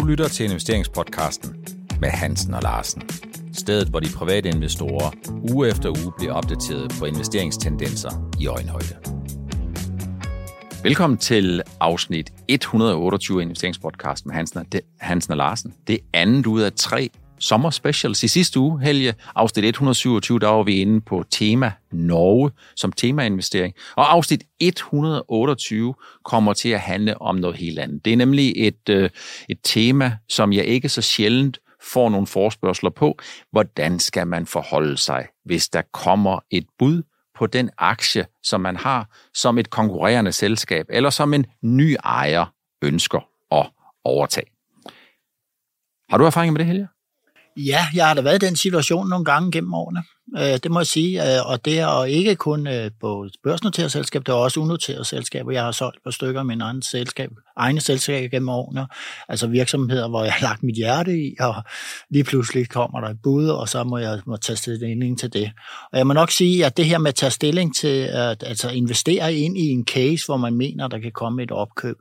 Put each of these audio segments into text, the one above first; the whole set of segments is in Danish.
Du lytter til investeringspodcasten med Hansen og Larsen. Stedet, hvor de private investorer uge efter uge bliver opdateret på investeringstendenser i øjenhøjde. Velkommen til afsnit 128 af investeringspodcasten med Hansen og, Hansen og Larsen. Det er andet ud af tre sommer specials. I sidste uge, Helge, afsnit 127, der var vi inde på tema Norge som temainvestering. Og afsnit 128 kommer til at handle om noget helt andet. Det er nemlig et, øh, et tema, som jeg ikke så sjældent får nogle forspørgseler på. Hvordan skal man forholde sig, hvis der kommer et bud på den aktie, som man har som et konkurrerende selskab, eller som en ny ejer ønsker at overtage. Har du erfaring med det, Helge? Ja, jeg har da været i den situation nogle gange gennem årene. Øh, det må jeg sige. Øh, og det er ikke kun øh, på børsnoteret selskab, det er også unoteret selskaber. Jeg har solgt et par stykker af mine egne selskab, egne selskaber gennem årene. Altså virksomheder, hvor jeg har lagt mit hjerte i, og lige pludselig kommer der et bud, og så må jeg må tage stilling til det. Og jeg må nok sige, at det her med at tage stilling til at altså investere ind i en case, hvor man mener, der kan komme et opkøb,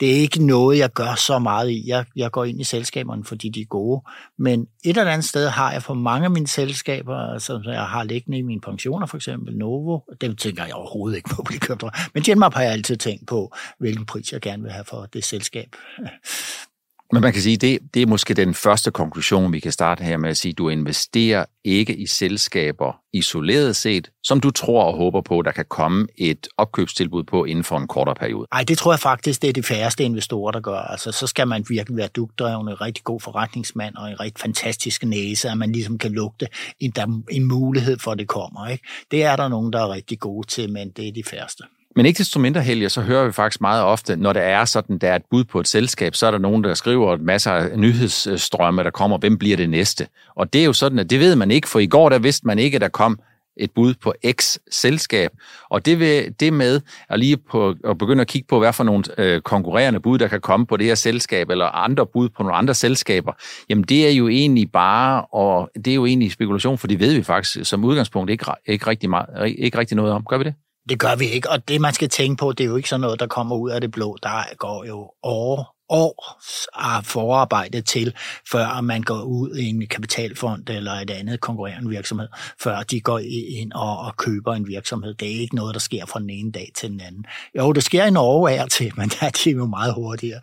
det er ikke noget, jeg gør så meget i. Jeg, jeg går ind i selskaberne, fordi de er gode. Men et eller andet sted har jeg for mange af mine selskaber, som jeg har liggende i mine pensioner, for eksempel Novo, dem tænker jeg overhovedet ikke på. Men Genmap har jeg altid tænkt på, hvilken pris jeg gerne vil have for det selskab. Men man kan sige, det, det er måske den første konklusion, vi kan starte her med at sige, du investerer ikke i selskaber isoleret set, som du tror og håber på, der kan komme et opkøbstilbud på inden for en kortere periode. Nej, det tror jeg faktisk, det er de færreste investorer, der gør. Altså, så skal man virkelig være dugtdreven, en rigtig god forretningsmand og en rigtig fantastisk næse, at man ligesom kan lugte en, der, en mulighed for, at det kommer. Ikke? Det er der nogen, der er rigtig gode til, men det er de færreste. Men ikke desto mindre, Helge, så hører vi faktisk meget ofte, når der er sådan, der er et bud på et selskab, så er der nogen, der skriver masser af nyhedsstrømme, der kommer, hvem bliver det næste? Og det er jo sådan, at det ved man ikke, for i går der vidste man ikke, at der kom et bud på X selskab. Og det, vil, det med at lige på, at begynde at kigge på, hvad for nogle øh, konkurrerende bud, der kan komme på det her selskab, eller andre bud på nogle andre selskaber, jamen det er jo egentlig bare, og det er jo egentlig spekulation, for det ved vi faktisk som udgangspunkt ikke, ikke, rigtig, meget, ikke rigtig noget om. Gør vi det? Det gør vi ikke, og det man skal tænke på, det er jo ikke sådan noget, der kommer ud af det blå. Der går jo år, år af ah, forarbejde til, før man går ud i en kapitalfond eller et andet konkurrerende virksomhed, før de går ind og, og køber en virksomhed. Det er ikke noget, der sker fra den ene dag til den anden. Jo, det sker i Norge af til, men der er de jo meget hurtigere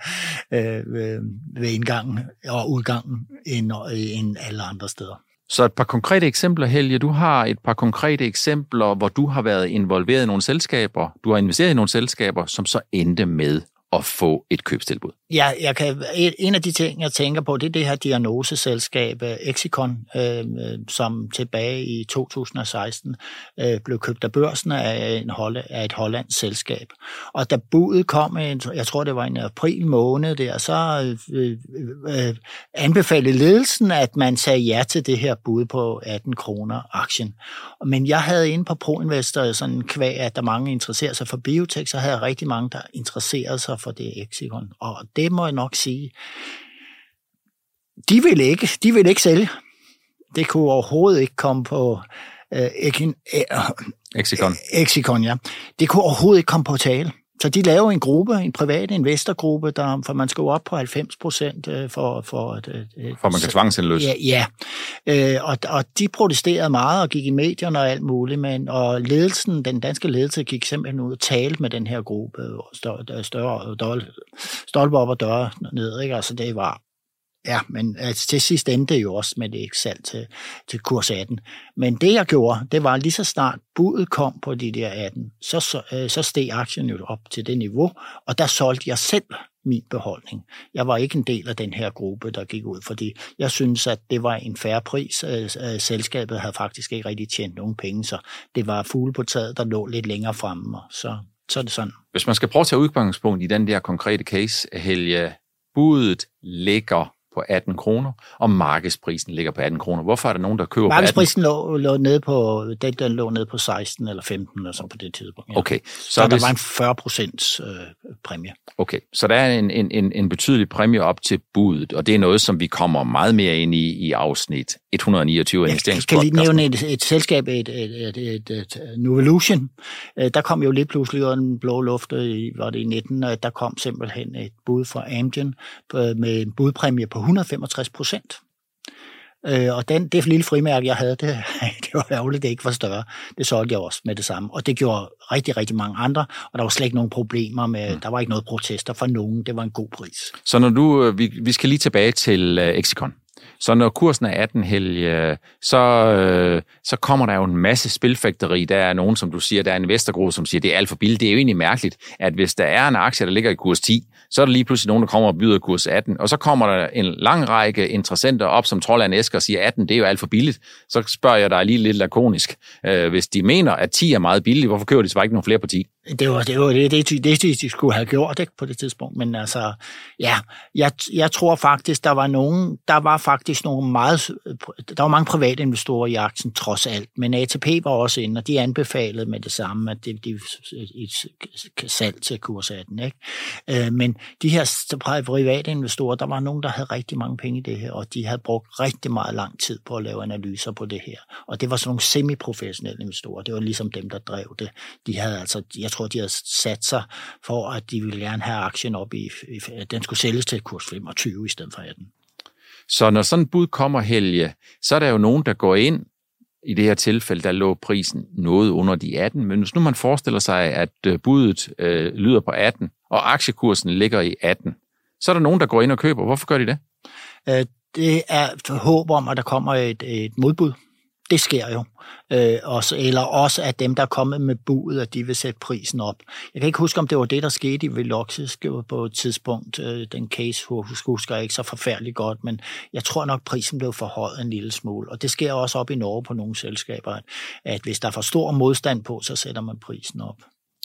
øh, øh, ved indgangen og udgangen end, end alle andre steder. Så et par konkrete eksempler, Helge. Du har et par konkrete eksempler, hvor du har været involveret i nogle selskaber, du har investeret i nogle selskaber, som så endte med at få et købstilbud. Ja, jeg kan, en af de ting, jeg tænker på, det er det her diagnoseselskab øh, Exicon, øh, som tilbage i 2016 øh, blev købt af børsen af, en hold, af et hollandsk selskab. Og da budet kom, jeg tror det var i april måned der, så øh, øh, øh, anbefalede ledelsen, at man sagde ja til det her bud på 18 kroner aktien. Men jeg havde inde på ProInvestor sådan kvæg, at der mange interesserer sig for biotek, så havde jeg rigtig mange, der interesserede sig for det Exicon. Og det må jeg nok sige. De vil ikke, de vil ikke sælge. Det kunne overhovedet ikke komme på øh, Ekin, Exicon. Exicon, ja. Det kunne overhovedet ikke komme på tale. Så de laver en gruppe, en privat investorgruppe, der, for man skal jo op på 90 procent øh, for... For, at, øh, for man kan tvangsindløse. Ja, ja. Øh, og, og de protesterede meget og gik i medierne og alt muligt, men, og ledelsen, den danske ledelse gik simpelthen ud og talte med den her gruppe, og større, større, stolpe op og døre ned, ikke? Altså det var Ja, men altså, til sidst endte det jo også med det ikke salg til, til kurs 18. Men det jeg gjorde, det var lige så snart budet kom på de der 18, så, så, øh, så steg aktien jo op til det niveau, og der solgte jeg selv min beholdning. Jeg var ikke en del af den her gruppe, der gik ud, fordi jeg synes, at det var en færre pris. Øh, øh, selskabet havde faktisk ikke rigtig tjent nogen penge, så det var fugle på taget, der lå lidt længere fremme, og så, så er det sådan. Hvis man skal prøve at tage udgangspunkt i den der konkrete case, Helge, budet ligger på 18 kroner, og markedsprisen ligger på 18 kroner. Hvorfor er der nogen, der køber markedsprisen på 18? Lå, lå nede på, den, den lå nede på 16 eller 15 eller så på det tidspunkt. Ja. Okay. Så, så der hvis... var en 40 procents øh, præmie. Okay, så der er en, en, en, en betydelig præmie op til budet, og det er noget, som vi kommer meget mere ind i i afsnit 129 af investeringspodcasten. Jeg kan lige nævne et, et selskab, et, et, et, et, et Novolution. Øh, der kom jo lidt pludselig ud den blå luft, i, var det i 19, der kom simpelthen et bud fra Amgen med en budpræmie på 165 procent. Øh, og den, det lille frimærke, jeg havde, det, det var ærgerligt, det ikke var større. Det solgte jeg også med det samme. Og det gjorde rigtig, rigtig mange andre, og der var slet ikke nogen problemer med, mm. der var ikke noget protester fra nogen. Det var en god pris. Så når du, øh, vi, vi skal lige tilbage til uh, Exicon. Så når kursen er 18 helge, så, øh, så kommer der jo en masse spilfægteri. Der er nogen, som du siger, der er en investorgruppe, som siger, det er alt for billigt. Det er jo egentlig mærkeligt, at hvis der er en aktie, der ligger i kurs 10, så er der lige pludselig nogen, der kommer og byder kurs 18, og så kommer der en lang række interessenter op, som trold en æske og siger, 18, det er jo alt for billigt. Så spørger jeg dig lige lidt lakonisk. Øh, hvis de mener, at 10 er meget billigt, hvorfor kører de så bare ikke nogle flere på 10? Det var det, var det, det, det, det de skulle have gjort ikke, på det tidspunkt. Men altså, ja, jeg, jeg tror faktisk, der var nogen, der var faktisk nogle meget, der var mange private investorer i aktien trods alt, men ATP var også inde, og de anbefalede med det samme, at det, de et salg til kurs 18. Ikke? Øh, men de her private investorer, der var nogen, der havde rigtig mange penge i det her, og de havde brugt rigtig meget lang tid på at lave analyser på det her. Og det var sådan nogle semi-professionelle investorer, det var ligesom dem, der drev det. De havde altså, jeg tror, de havde sat sig for, at de ville gerne have aktien op i, i den skulle sælges til kurs 25 i stedet for 18. Så når sådan et bud kommer, Helge, så er der jo nogen, der går ind, i det her tilfælde, der lå prisen noget under de 18, men hvis nu man forestiller sig, at øh, budet øh, lyder på 18, og aktiekursen ligger i 18, så er der nogen, der går ind og køber. Hvorfor gør de det? Øh, det er håb om, at der kommer et, et modbud det sker jo. Øh, også, eller også at dem, der er kommet med budet, at de vil sætte prisen op. Jeg kan ikke huske, om det var det, der skete i Veloxis på et tidspunkt. Øh, den case husker jeg ikke så forfærdeligt godt, men jeg tror nok, prisen blev forhøjet en lille smule. Og det sker også op i Norge på nogle selskaber, at, at hvis der er for stor modstand på, så sætter man prisen op.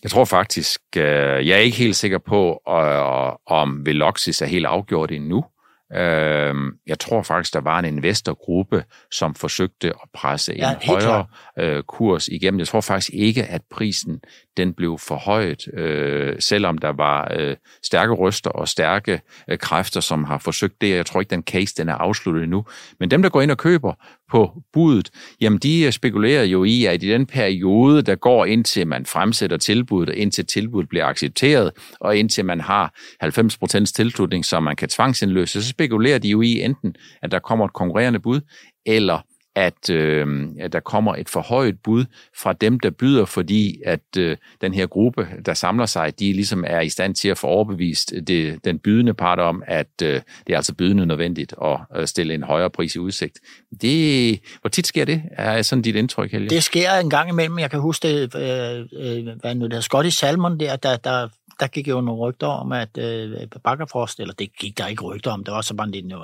Jeg tror faktisk, øh, jeg er ikke helt sikker på, øh, om Veloxis er helt afgjort endnu. Øh, jeg tror faktisk, der var en investorgruppe, som forsøgte at presse ja, en højere øh, kurs igennem. Jeg tror faktisk ikke, at prisen den blev forhøjet, øh, selvom der var øh, stærke ryster og stærke øh, kræfter, som har forsøgt det. Jeg tror ikke, den case den er afsluttet endnu. Men dem, der går ind og køber på budet, jamen de øh, spekulerer jo i, at i den periode, der går indtil man fremsætter tilbuddet, indtil tilbuddet bliver accepteret, og indtil man har 90% tilslutning, så man kan tvangsindløse, så spekulerer de jo i enten, at der kommer et konkurrerende bud, eller at, øh, at der kommer et forhøjet bud fra dem, der byder, fordi at øh, den her gruppe, der samler sig, de ligesom er i stand til at få overbevist det, den bydende part om, at øh, det er altså bydende nødvendigt at øh, stille en højere pris i udsigt. Det, hvor tit sker det? Er sådan dit indtryk, Helge? Det sker en gang imellem. Jeg kan huske det, øh, øh, hvad nu det er, Scottish Salmon der, der, der der gik jo nogle rygter om, at øh, Bakkerfrost, eller det gik der ikke rygter om, det var så bare lidt,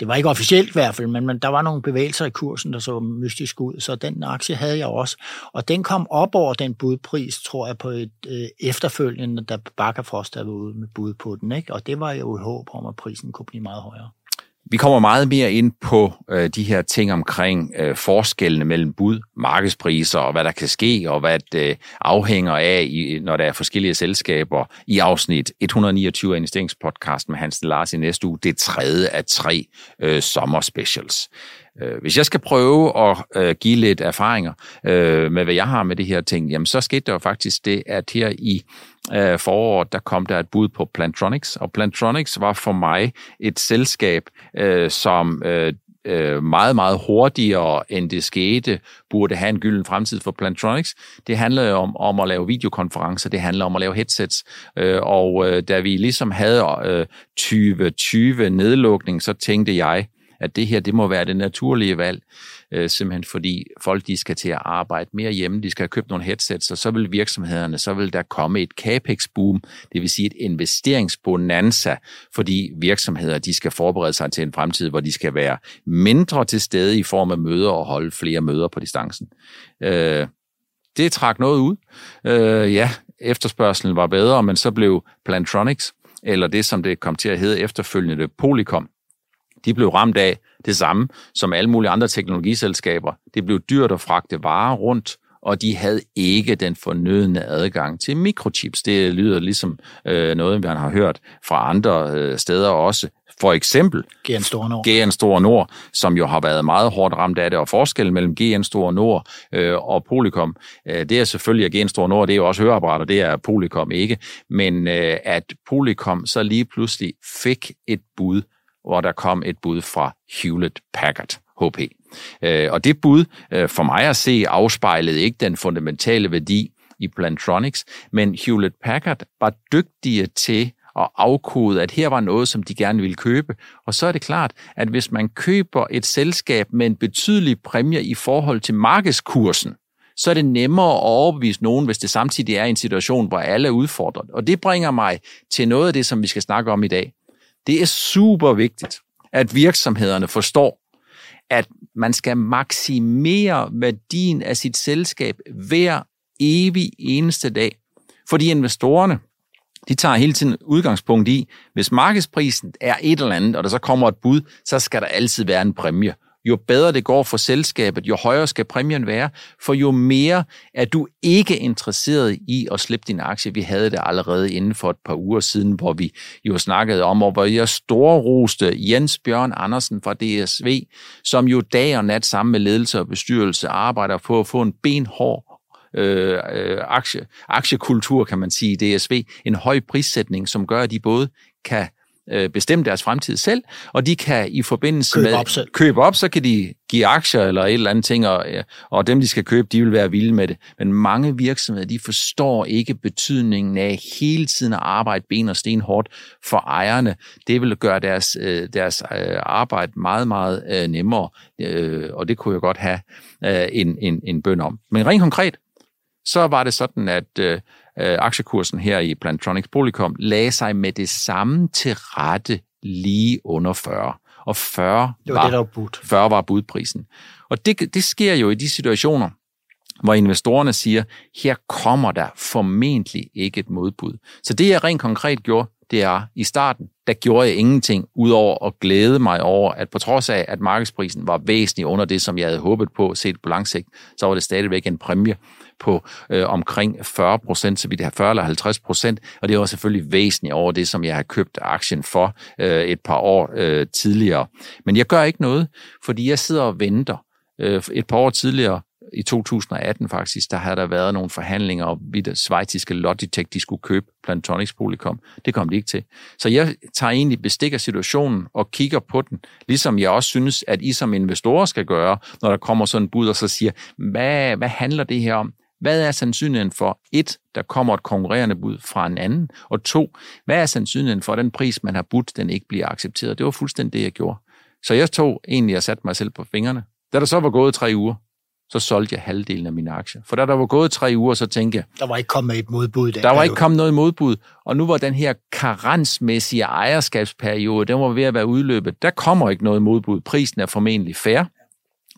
det var ikke officielt i hvert fald, men, men der var nogle bevægelser i kursen, der så mystisk ud, så den aktie havde jeg også. Og den kom op over den budpris, tror jeg, på et øh, efterfølgende, da Bakkerfrost havde ude med bud på den, ikke? og det var jo et håb om, at prisen kunne blive meget højere. Vi kommer meget mere ind på øh, de her ting omkring øh, forskellene mellem bud, markedspriser og hvad der kan ske, og hvad det øh, afhænger af, i, når der er forskellige selskaber i afsnit 129 af investeringspodcast med Hans Lars i næste uge. Det tredje af tre øh, sommerspecials. Øh, hvis jeg skal prøve at øh, give lidt erfaringer øh, med, hvad jeg har med det her ting, jamen så skete der jo faktisk det, at her i øh, foråret, der kom der et bud på Plantronics, og Plantronics var for mig et selskab, øh, som øh, øh, meget, meget hurtigere, end det skete, burde have en gylden fremtid for Plantronics. Det handler om, om at lave videokonferencer, det handler om at lave headsets, øh, og øh, da vi ligesom havde øh, 2020 nedlukning, så tænkte jeg, at det her, det må være det naturlige valg, øh, simpelthen fordi folk, de skal til at arbejde mere hjemme, de skal have købt nogle headsets, og så vil virksomhederne, så vil der komme et capex-boom, det vil sige et investeringsbonanza, fordi virksomheder, de skal forberede sig til en fremtid, hvor de skal være mindre til stede i form af møder og holde flere møder på distancen. Øh, det trak noget ud. Øh, ja, efterspørgselen var bedre, men så blev Plantronics, eller det, som det kom til at hedde efterfølgende, Polycom, de blev ramt af det samme som alle mulige andre teknologiselskaber. Det blev dyrt at fragte varer rundt, og de havde ikke den fornødne adgang til mikrochips. Det lyder ligesom øh, noget, man har hørt fra andre øh, steder også. For eksempel GN Store Nord. GN Store Nord, som jo har været meget hårdt ramt af det, og forskellen mellem GN Store Nord øh, og Polycom, øh, det er selvfølgelig, at GN Store Nord, det er jo også høreapparater, det er Polycom ikke, men øh, at Polycom så lige pludselig fik et bud, hvor der kom et bud fra Hewlett Packard, HP. Øh, og det bud, øh, for mig at se, afspejlede ikke den fundamentale værdi i Plantronics, men Hewlett Packard var dygtige til at afkode, at her var noget, som de gerne ville købe. Og så er det klart, at hvis man køber et selskab med en betydelig præmie i forhold til markedskursen, så er det nemmere at overbevise nogen, hvis det samtidig er en situation, hvor alle er udfordret. Og det bringer mig til noget af det, som vi skal snakke om i dag. Det er super vigtigt, at virksomhederne forstår, at man skal maksimere værdien af sit selskab hver evig eneste dag. Fordi investorerne, de tager hele tiden udgangspunkt i, hvis markedsprisen er et eller andet, og der så kommer et bud, så skal der altid være en præmie. Jo bedre det går for selskabet, jo højere skal præmien være, for jo mere er du ikke interesseret i at slippe din aktie. Vi havde det allerede inden for et par uger siden, hvor vi jo snakkede om, og hvor jeg storroste Jens Bjørn Andersen fra DSV, som jo dag og nat sammen med ledelse og bestyrelse arbejder på at få en benhård øh, øh aktie, aktiekultur, kan man sige, i DSV. En høj prissætning, som gør, at de både kan øh, bestemme deres fremtid selv, og de kan i forbindelse købe med op selv. købe op, så kan de give aktier eller et eller andet ting, og, og dem, de skal købe, de vil være vilde med det. Men mange virksomheder, de forstår ikke betydningen af hele tiden at arbejde ben og sten hårdt for ejerne. Det vil gøre deres, øh, deres øh, arbejde meget, meget øh, nemmere, og det kunne jeg godt have en, en, en bøn om. Men rent konkret, så var det sådan, at øh, aktiekursen her i Plantronics Polycom lagde sig med det samme til rette lige under 40. Og 40 Det var, var, det, der var budt. 40 var budprisen. Og det, det sker jo i de situationer, hvor investorerne siger, her kommer der formentlig ikke et modbud. Så det, jeg rent konkret gjorde, det er, i starten, der gjorde jeg ingenting, udover at glæde mig over, at på trods af, at markedsprisen var væsentligt under det, som jeg havde håbet på, set på lang sigt, så var det stadigvæk en præmie på øh, omkring 40 procent, så vi det her 40 eller 50 procent, og det var selvfølgelig væsentligt over det, som jeg har købt aktien for øh, et par år øh, tidligere. Men jeg gør ikke noget, fordi jeg sidder og venter. Øh, et par år tidligere, i 2018 faktisk, der havde der været nogle forhandlinger om, at det svejtiske Logitech, de skulle købe Plantonics Polycom. Det kom de ikke til. Så jeg tager egentlig bestik af situationen og kigger på den, ligesom jeg også synes, at I som investorer skal gøre, når der kommer sådan en bud og så siger, hvad, hvad handler det her om? Hvad er sandsynligheden for, et, der kommer et konkurrerende bud fra en anden, og to, hvad er sandsynligheden for, at den pris, man har budt, den ikke bliver accepteret? Det var fuldstændig det, jeg gjorde. Så jeg tog egentlig og satte mig selv på fingrene. Da der så var gået tre uger, så solgte jeg halvdelen af mine aktier. For da der var gået tre uger, så tænkte jeg, Der var ikke kommet et modbud. i Den der var ikke kommet noget modbud, og nu var den her karensmæssige ejerskabsperiode, den var ved at være udløbet. Der kommer ikke noget modbud. Prisen er formentlig fair,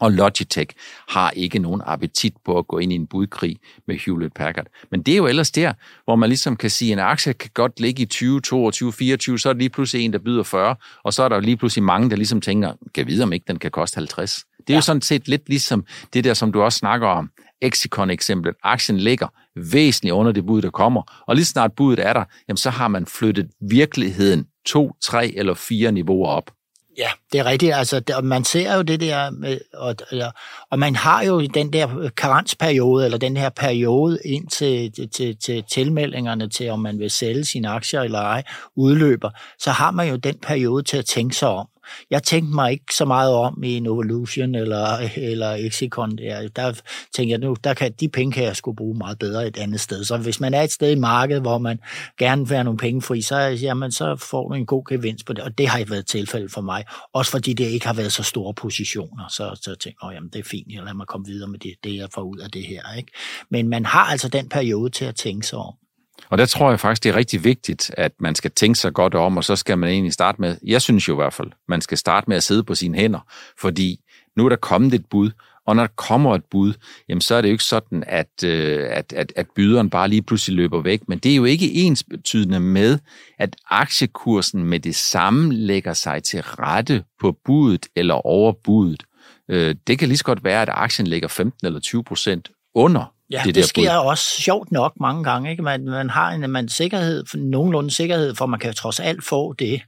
og Logitech har ikke nogen appetit på at gå ind i en budkrig med Hewlett Packard. Men det er jo ellers der, hvor man ligesom kan sige, at en aktie kan godt ligge i 20, 22, 24, så er der lige pludselig en, der byder 40, og så er der lige pludselig mange, der ligesom tænker, kan vide, om ikke den kan koste 50. Det er ja. jo sådan set lidt ligesom det der, som du også snakker om, Exicon-eksemplet. Aktien ligger væsentligt under det bud, der kommer, og lige snart budet er der, jamen så har man flyttet virkeligheden to, tre eller fire niveauer op. Ja, det er rigtigt. Altså, og man ser jo det der, med, og, og man har jo den der karensperiode, eller den her periode ind til, til, til, til tilmeldingerne til, om man vil sælge sine aktier eller ej, udløber, så har man jo den periode til at tænke sig om. Jeg tænkte mig ikke så meget om i Novolution eller, eller Exicon. Der, der tænkte jeg nu, der kan, de penge kan jeg skulle bruge meget bedre et andet sted. Så hvis man er et sted i markedet, hvor man gerne vil have nogle penge fri, så, jamen, så får du en god gevinst på det. Og det har ikke været tilfældet for mig. Også fordi det ikke har været så store positioner. Så, så tænkte jeg, jamen det er fint, jeg lader mig komme videre med det, det jeg får ud af det her. Ikke? Men man har altså den periode til at tænke sig om. Og der tror jeg faktisk, det er rigtig vigtigt, at man skal tænke sig godt om, og så skal man egentlig starte med, jeg synes jo i hvert fald, man skal starte med at sidde på sine hænder, fordi nu er der kommet et bud, Og når der kommer et bud, jamen så er det jo ikke sådan, at, øh, at, at, at byderen bare lige pludselig løber væk. Men det er jo ikke ens betydende med, at aktiekursen med det samme lægger sig til rette på budet eller over budet. Øh, det kan lige så godt være, at aktien ligger 15 eller 20 procent under Ja, det, det sker bud. også sjovt nok mange gange. Ikke? Man, man har en man sikkerhed, nogenlunde sikkerhed, for man kan trods alt få det.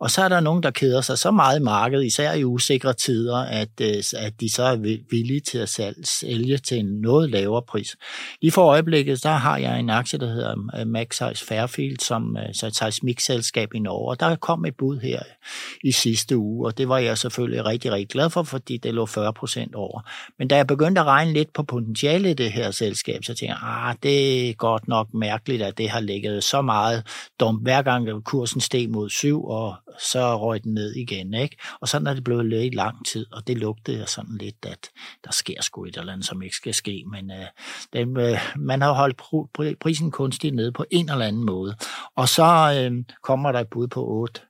Og så er der nogen, der keder sig så meget i markedet, især i usikre tider, at, øh, at de så er villige til at sælge til en noget lavere pris. Lige for øjeblikket, der har jeg en aktie, der hedder øh, Maxize Fairfield, som øh, er et seismikselskab i Norge, og der kom et bud her i sidste uge, og det var jeg selvfølgelig rigtig, rigtig glad for, fordi det lå 40 procent over. Men da jeg begyndte at regne lidt på potentialet i det her selskab, så tænkte jeg, ah, det er godt nok mærkeligt, at det har ligget så meget dumt, hver gang kursen steg mod 7, og så røg den ned igen. Ikke? Og sådan er det blevet lidt i lang tid, og det lugtede sådan lidt, at der sker sgu et eller andet, som ikke skal ske. Men øh, den, øh, man har holdt pr- prisen kunstigt nede på en eller anden måde. Og så øh, kommer der et bud på 8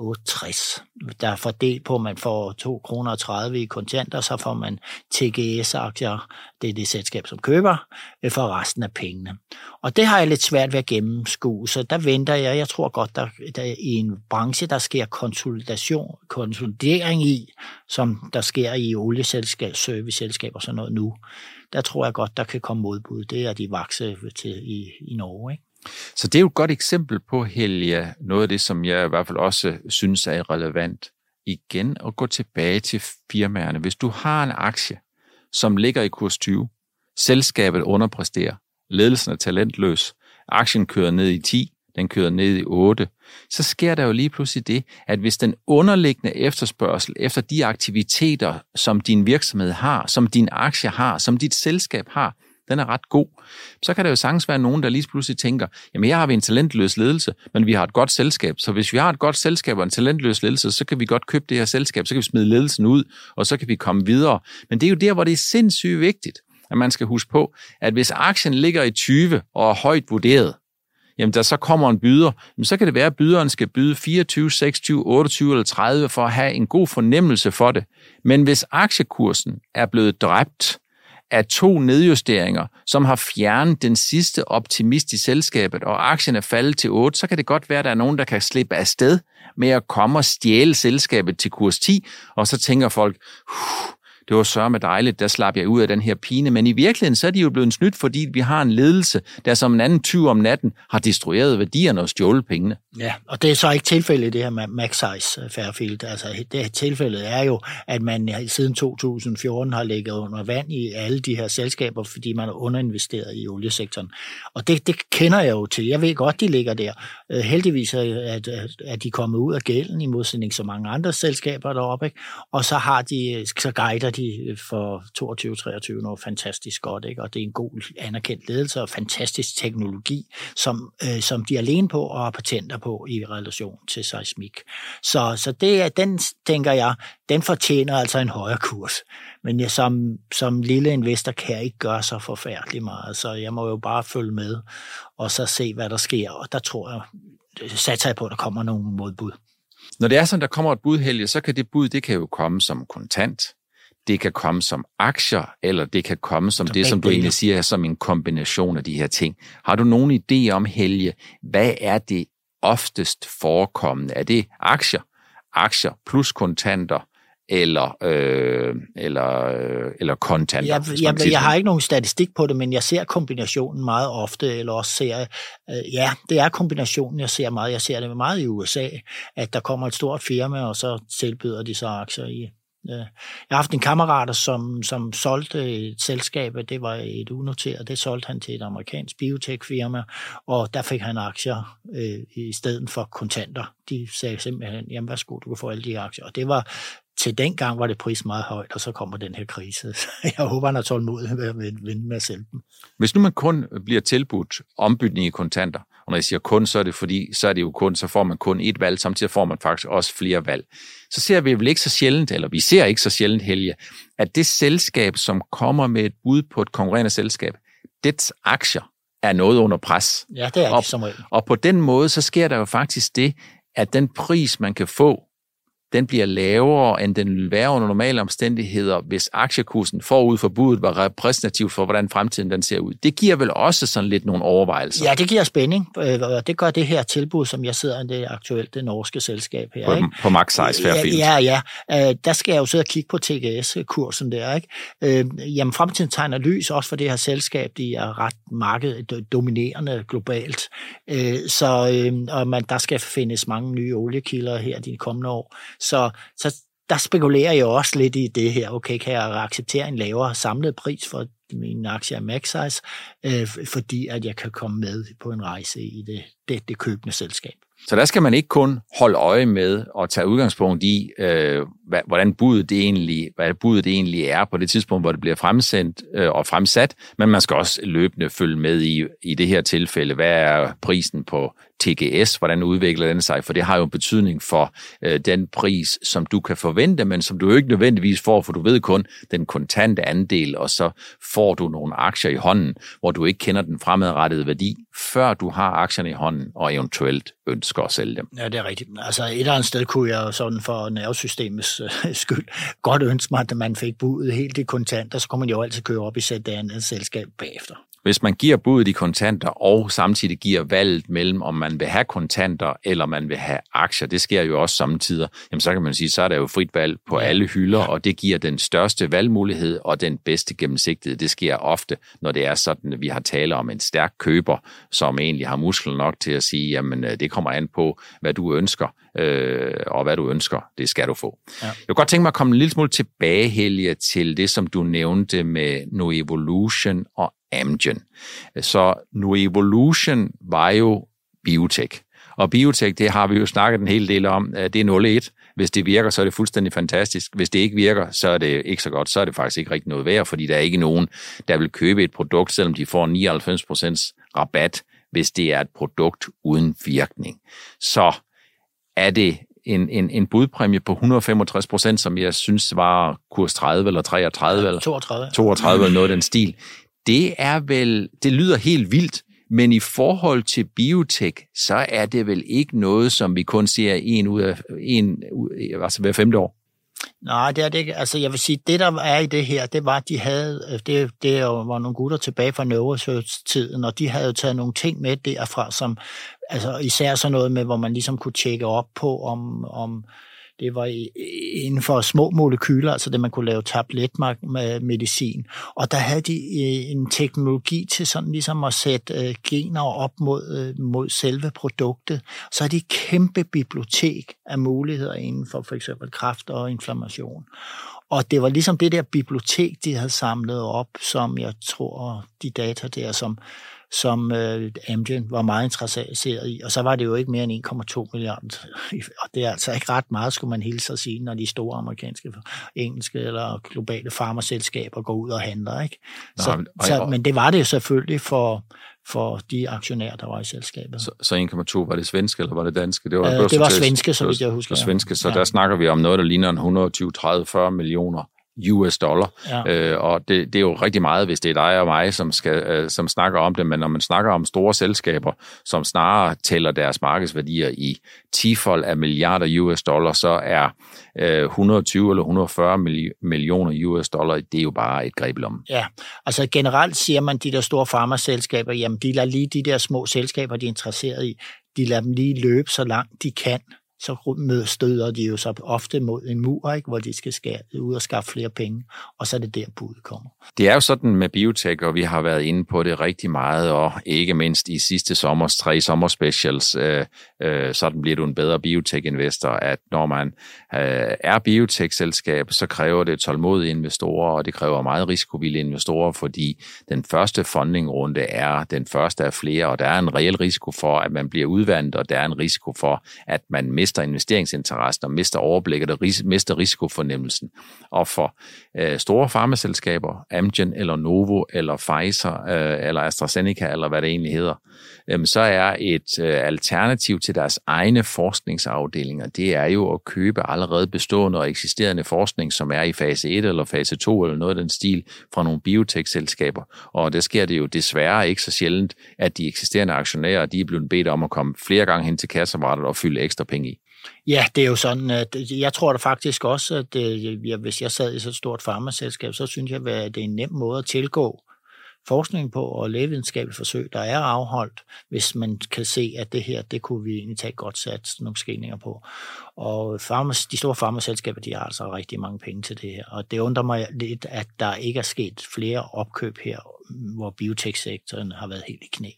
860. Der er fordelt på, at man får 2,30 kroner i kontanter, så får man TGS-aktier, det er det selskab, som køber, øh, for resten af pengene. Og det har jeg lidt svært ved at gennemskue, så der venter jeg. Jeg tror godt, der, der i en branche, der sker konsolidation, konsolidering i, som der sker i olieselskab, serviceselskaber og sådan noget nu. Der tror jeg godt, der kan komme modbud. Det er de vakse til i, i Norge, ikke? Så det er jo et godt eksempel på, Helge, noget af det, som jeg i hvert fald også synes er relevant. Igen at gå tilbage til firmaerne. Hvis du har en aktie, som ligger i kurs 20, selskabet underpresterer, ledelsen er talentløs, aktien kører ned i 10, den kører ned i 8, så sker der jo lige pludselig det, at hvis den underliggende efterspørgsel efter de aktiviteter, som din virksomhed har, som din aktie har, som dit selskab har, den er ret god, så kan der jo sagtens være nogen, der lige pludselig tænker, jamen her har vi en talentløs ledelse, men vi har et godt selskab, så hvis vi har et godt selskab og en talentløs ledelse, så kan vi godt købe det her selskab, så kan vi smide ledelsen ud, og så kan vi komme videre. Men det er jo der, hvor det er sindssygt vigtigt, at man skal huske på, at hvis aktien ligger i 20 og er højt vurderet, jamen der så kommer en byder, jamen så kan det være, at byderen skal byde 24, 26, 28 eller 30 for at have en god fornemmelse for det. Men hvis aktiekursen er blevet dræbt af to nedjusteringer, som har fjernet den sidste optimist i selskabet, og aktien er faldet til 8, så kan det godt være, at der er nogen, der kan slippe afsted med at komme og stjæle selskabet til kurs 10, og så tænker folk, det var sørme dejligt, der slap jeg ud af den her pine. Men i virkeligheden, så er de jo blevet snydt, fordi vi har en ledelse, der som en anden tyv om natten har destrueret værdierne og stjålet pengene. Ja, og det er så ikke tilfældet det her med Maxize øh, Fairfield. Altså, det tilfældet er jo, at man siden 2014 har ligget under vand i alle de her selskaber, fordi man har underinvesteret i oliesektoren. Og det, det kender jeg jo til. Jeg ved godt, de ligger der. Øh, heldigvis er at, at de kommet ud af gælden i modsætning til mange andre selskaber deroppe. Ikke? Og så har de, så guider de for 22-23 noget fantastisk godt, ikke? og det er en god anerkendt ledelse og fantastisk teknologi, som, øh, som de er alene på og har patenter på i relation til seismik. Så, så det, den tænker jeg, den fortjener altså en højere kurs. Men jeg, som, som lille investor kan jeg ikke gøre så forfærdeligt meget, så jeg må jo bare følge med og så se, hvad der sker, og der tror jeg, satser jeg på, at der kommer nogle modbud. Når det er sådan, der kommer et bud, Helge, så kan det bud, det kan jo komme som kontant det kan komme som aktier, eller det kan komme som det, som du egentlig siger, som en kombination af de her ting. Har du nogen idé om, Helge, hvad er det oftest forekommende? Er det aktier, aktier plus kontanter, eller, øh, eller, øh, eller kontanter. Jeg, jeg, jeg har ikke nogen statistik på det, men jeg ser kombinationen meget ofte, eller også ser, øh, ja, det er kombinationen, jeg ser meget. Jeg ser det meget i USA, at der kommer et stort firma, og så tilbyder de så aktier i, jeg har haft en kammerat, som, som solgte et selskab, det var et unoteret, det solgte han til et amerikansk biotech-firma, og der fik han aktier øh, i stedet for kontanter. De sagde simpelthen, jamen værsgo, du kan få alle de aktier. Og det var, til den gang var det pris meget højt, og så kommer den her krise. Jeg håber, han har tålmodighed med at vinde med at sælge dem. Hvis nu man kun bliver tilbudt ombytning i kontanter, og når jeg siger kun, så er det fordi, så er det jo kun, så får man kun et valg, samtidig får man faktisk også flere valg. Så ser vi vel ikke så sjældent, eller vi ser ikke så sjældent, Helge, at det selskab, som kommer med et bud på et konkurrerende selskab, dets aktier er noget under pres. Ja, det er og, som regel. Og på den måde, så sker der jo faktisk det, at den pris, man kan få den bliver lavere, end den vil være under normale omstændigheder, hvis aktiekursen forud for budet var repræsentativt for, hvordan fremtiden den ser ud. Det giver vel også sådan lidt nogle overvejelser? Ja, det giver spænding. Øh, det gør det her tilbud, som jeg sidder i det aktuelt det norske selskab her. På, ikke? på Max Size Fairfield. Ja, ja, ja. Øh, der skal jeg jo sidde og kigge på TGS-kursen der. Ikke? Øh, jamen, fremtiden tegner lys også for det her selskab. De er ret markedet dominerende globalt. Så og man, der skal findes mange nye oliekilder her de kommende år. Så, så der spekulerer jeg også lidt i det her. Okay, kan jeg acceptere en lavere samlet pris for min aktie af Maxize, øh, fordi at jeg kan komme med på en rejse i det, det, det købende selskab. Så der skal man ikke kun holde øje med og tage udgangspunkt i, øh, hvad, hvordan budet det egentlig, hvad budet det egentlig er på det tidspunkt, hvor det bliver fremsendt øh, og fremsat, men man skal også løbende følge med i, i det her tilfælde, hvad er prisen på TGS, hvordan udvikler den sig, for det har jo en betydning for øh, den pris, som du kan forvente, men som du jo ikke nødvendigvis får, for du ved kun den kontante andel, og så får du nogle aktier i hånden, hvor du ikke kender den fremadrettede værdi, før du har aktierne i hånden og eventuelt ønsker at sælge dem. Ja, det er rigtigt. Altså et eller andet sted kunne jeg sådan for nervesystemets øh, skyld godt ønske mig, at man fik budet helt i kontanter, så kunne man jo altid køre op i sæt det andet selskab bagefter. Hvis man giver budet i kontanter og samtidig giver valget mellem, om man vil have kontanter eller man vil have aktier, det sker jo også samtidig, jamen så kan man sige, så er der jo frit valg på alle hylder, og det giver den største valgmulighed og den bedste gennemsigtighed. Det sker ofte, når det er sådan, at vi har tale om en stærk køber, som egentlig har muskler nok til at sige, jamen øh, det kommer an på, hvad du ønsker, øh, og hvad du ønsker, det skal du få. Ja. Jeg kunne godt tænke mig at komme en lille smule tilbage, Helge, til det, som du nævnte med No Evolution og Amgen. Så nu Evolution var jo biotech. Og biotech, det har vi jo snakket en hel del om. Det er 0-1. Hvis det virker, så er det fuldstændig fantastisk. Hvis det ikke virker, så er det ikke så godt. Så er det faktisk ikke rigtig noget værd, fordi der er ikke nogen, der vil købe et produkt, selvom de får 99% rabat, hvis det er et produkt uden virkning. Så er det en, en, en budpræmie på 165 procent, som jeg synes var kurs 30 eller 33 eller 32, 32 eller noget af den stil det er vel, det lyder helt vildt, men i forhold til biotek, så er det vel ikke noget, som vi kun ser en ud af en, altså hver femte år? Nej, det er det ikke. Altså, jeg vil sige, det der er i det her, det var, at de havde, øh, det, det var nogle gutter tilbage fra Novosearch-tiden, og de havde jo taget nogle ting med derfra, som, altså især sådan noget med, hvor man ligesom kunne tjekke op på, om, om det var inden for små molekyler, altså det man kunne lave tabletmedicin. Og der havde de øh, en teknologi til sådan ligesom at sætte øh, gener op mod, øh, mod selve produktet. Så er det et kæmpe bibliotek af muligheder inden for for eksempel kræft og inflammation. Og det var ligesom det der bibliotek, de havde samlet op, som jeg tror, de data der, som, som øh, Amgen var meget interesseret i. Og så var det jo ikke mere end 1,2 milliarder. Og det er altså ikke ret meget, skulle man hilse at sige, når de store amerikanske, engelske eller globale farmaselskaber går ud og handler. Ikke? Så, og, så, men det var det selvfølgelig for, for de aktionærer, der var i selskabet. Så, så 1,2 var det svenske, eller var det danske? Det var, øh, det var svenske, så vidt jeg husker. Det var svenske, så ja. der snakker vi om noget, der ligner en 120, 30, 40 millioner US dollar. Ja. Øh, og det, det er jo rigtig meget, hvis det er dig og mig, som, skal, øh, som snakker om det, men når man snakker om store selskaber, som snarere tæller deres markedsværdier i 10 af milliarder US dollar, så er øh, 120 eller 140 millioner US dollar, det er jo bare et greb om. Ja, altså generelt siger man, de der store farmaselskaber, jamen de lader lige de der små selskaber, de er interesseret i, de lader dem lige løbe så langt de kan, så støder de jo så ofte mod en mur, ikke, hvor de skal skære, ud og skaffe flere penge, og så er det der budet kommer. Det er jo sådan med biotech, og vi har været inde på det rigtig meget, og ikke mindst i sidste sommers tre sommerspecials, øh, øh, sådan bliver du en bedre biotech-investor, at når man øh, er biotech-selskab, så kræver det tålmodige investorer, og det kræver meget risikovillige investorer, fordi den første fundingrunde er den første af flere, og der er en reel risiko for, at man bliver udvandet, og der er en risiko for, at man mister mister investeringsinteressen og mister overblikket og ris- mister risikofornemmelsen. Og for øh, store farmaselskaber, Amgen eller Novo eller Pfizer øh, eller AstraZeneca eller hvad det egentlig hedder, øh, så er et øh, alternativ til deres egne forskningsafdelinger, det er jo at købe allerede bestående og eksisterende forskning, som er i fase 1 eller fase 2 eller noget af den stil fra nogle biotech-selskaber. Og der sker det jo desværre ikke så sjældent, at de eksisterende aktionærer, de er blevet bedt om at komme flere gange hen til kasseapparatet og fylde ekstra penge i. Ja, det er jo sådan, at øh, jeg tror da faktisk også, at øh, jeg, hvis jeg sad i så et stort farmaselskab, så synes jeg, at det er en nem måde at tilgå forskning på og lægevidenskabelige forsøg, der er afholdt, hvis man kan se, at det her, det kunne vi egentlig tage godt sat nogle skilninger på. Og farmas, de store farmaselskaber, de har altså rigtig mange penge til det her. Og det undrer mig lidt, at der ikke er sket flere opkøb her, hvor biotech-sektoren har været helt i knæ.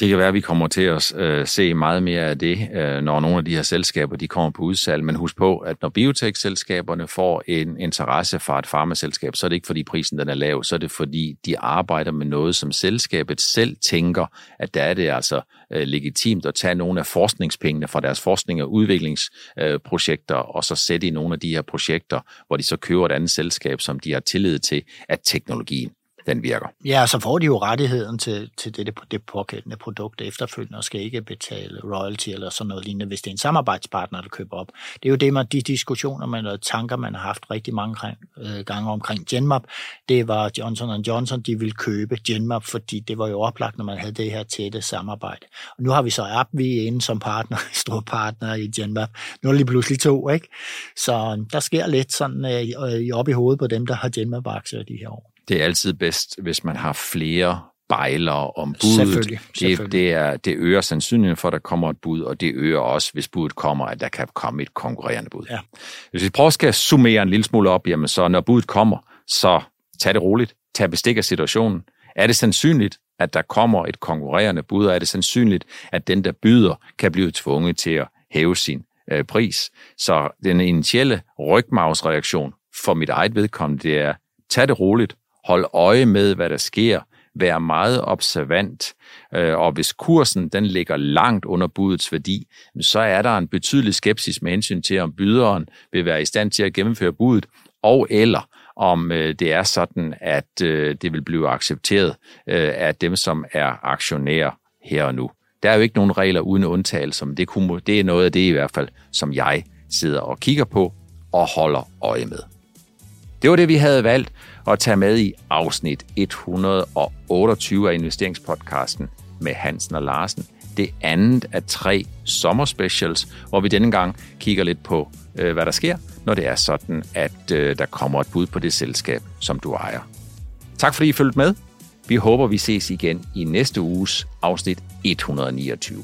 Det kan være, at vi kommer til at øh, se meget mere af det, øh, når nogle af de her selskaber de kommer på udsalg. Men husk på, at når biotech-selskaberne får en interesse fra et farmaselskab, så er det ikke fordi prisen den er lav, så er det fordi de arbejder med noget, som selskabet selv tænker, at der er det altså øh, legitimt at tage nogle af forskningspengene fra deres forskning- og udviklingsprojekter, øh, og så sætte i nogle af de her projekter, hvor de så køber et andet selskab, som de har tillid til, at teknologien den virker. Ja, så får de jo rettigheden til, til det, det pågældende produkt efterfølgende, og skal ikke betale royalty eller sådan noget lignende, hvis det er en samarbejdspartner, der køber op. Det er jo det, man, de diskussioner, man og tanker, man har haft rigtig mange øh, gange omkring Genmap. Det var Johnson Johnson, de ville købe Genmap, fordi det var jo oplagt, når man havde det her tætte samarbejde. Og nu har vi så AbbVie inde som partner, stor partner i Genmap. Nu er det lige pludselig to, ikke? Så øh, der sker lidt sådan øh, øh op i hovedet på dem, der har Genmap-aktier de her år. Det er altid bedst, hvis man har flere bejlere om budet. Selvfølgelig, selvfølgelig. Det, det, er, det øger sandsynligheden for, at der kommer et bud, og det øger også, hvis budet kommer, at der kan komme et konkurrerende bud. Ja. Hvis vi prøver at summere en lille smule op, jamen så når budet kommer, så tag det roligt, tag bestik af situationen. Er det sandsynligt, at der kommer et konkurrerende bud, og er det sandsynligt, at den, der byder, kan blive tvunget til at hæve sin øh, pris? Så den initielle rygmavsreaktion for mit eget vedkommende, det er, tag det roligt, Hold øje med, hvad der sker. Vær meget observant. Øh, og hvis kursen den ligger langt under budets værdi, så er der en betydelig skepsis med hensyn til, om byderen vil være i stand til at gennemføre budet, og eller om øh, det er sådan, at øh, det vil blive accepteret af dem, som er aktionærer her og nu. Der er jo ikke nogen regler uden undtagelse, men det, kunne, det er noget af det i hvert fald, som jeg sidder og kigger på og holder øje med. Det var det, vi havde valgt at tage med i afsnit 128 af investeringspodcasten med Hansen og Larsen. Det andet af tre sommerspecials, hvor vi denne gang kigger lidt på, øh, hvad der sker, når det er sådan, at øh, der kommer et bud på det selskab, som du ejer. Tak fordi I fulgte med. Vi håber, vi ses igen i næste uges afsnit 129.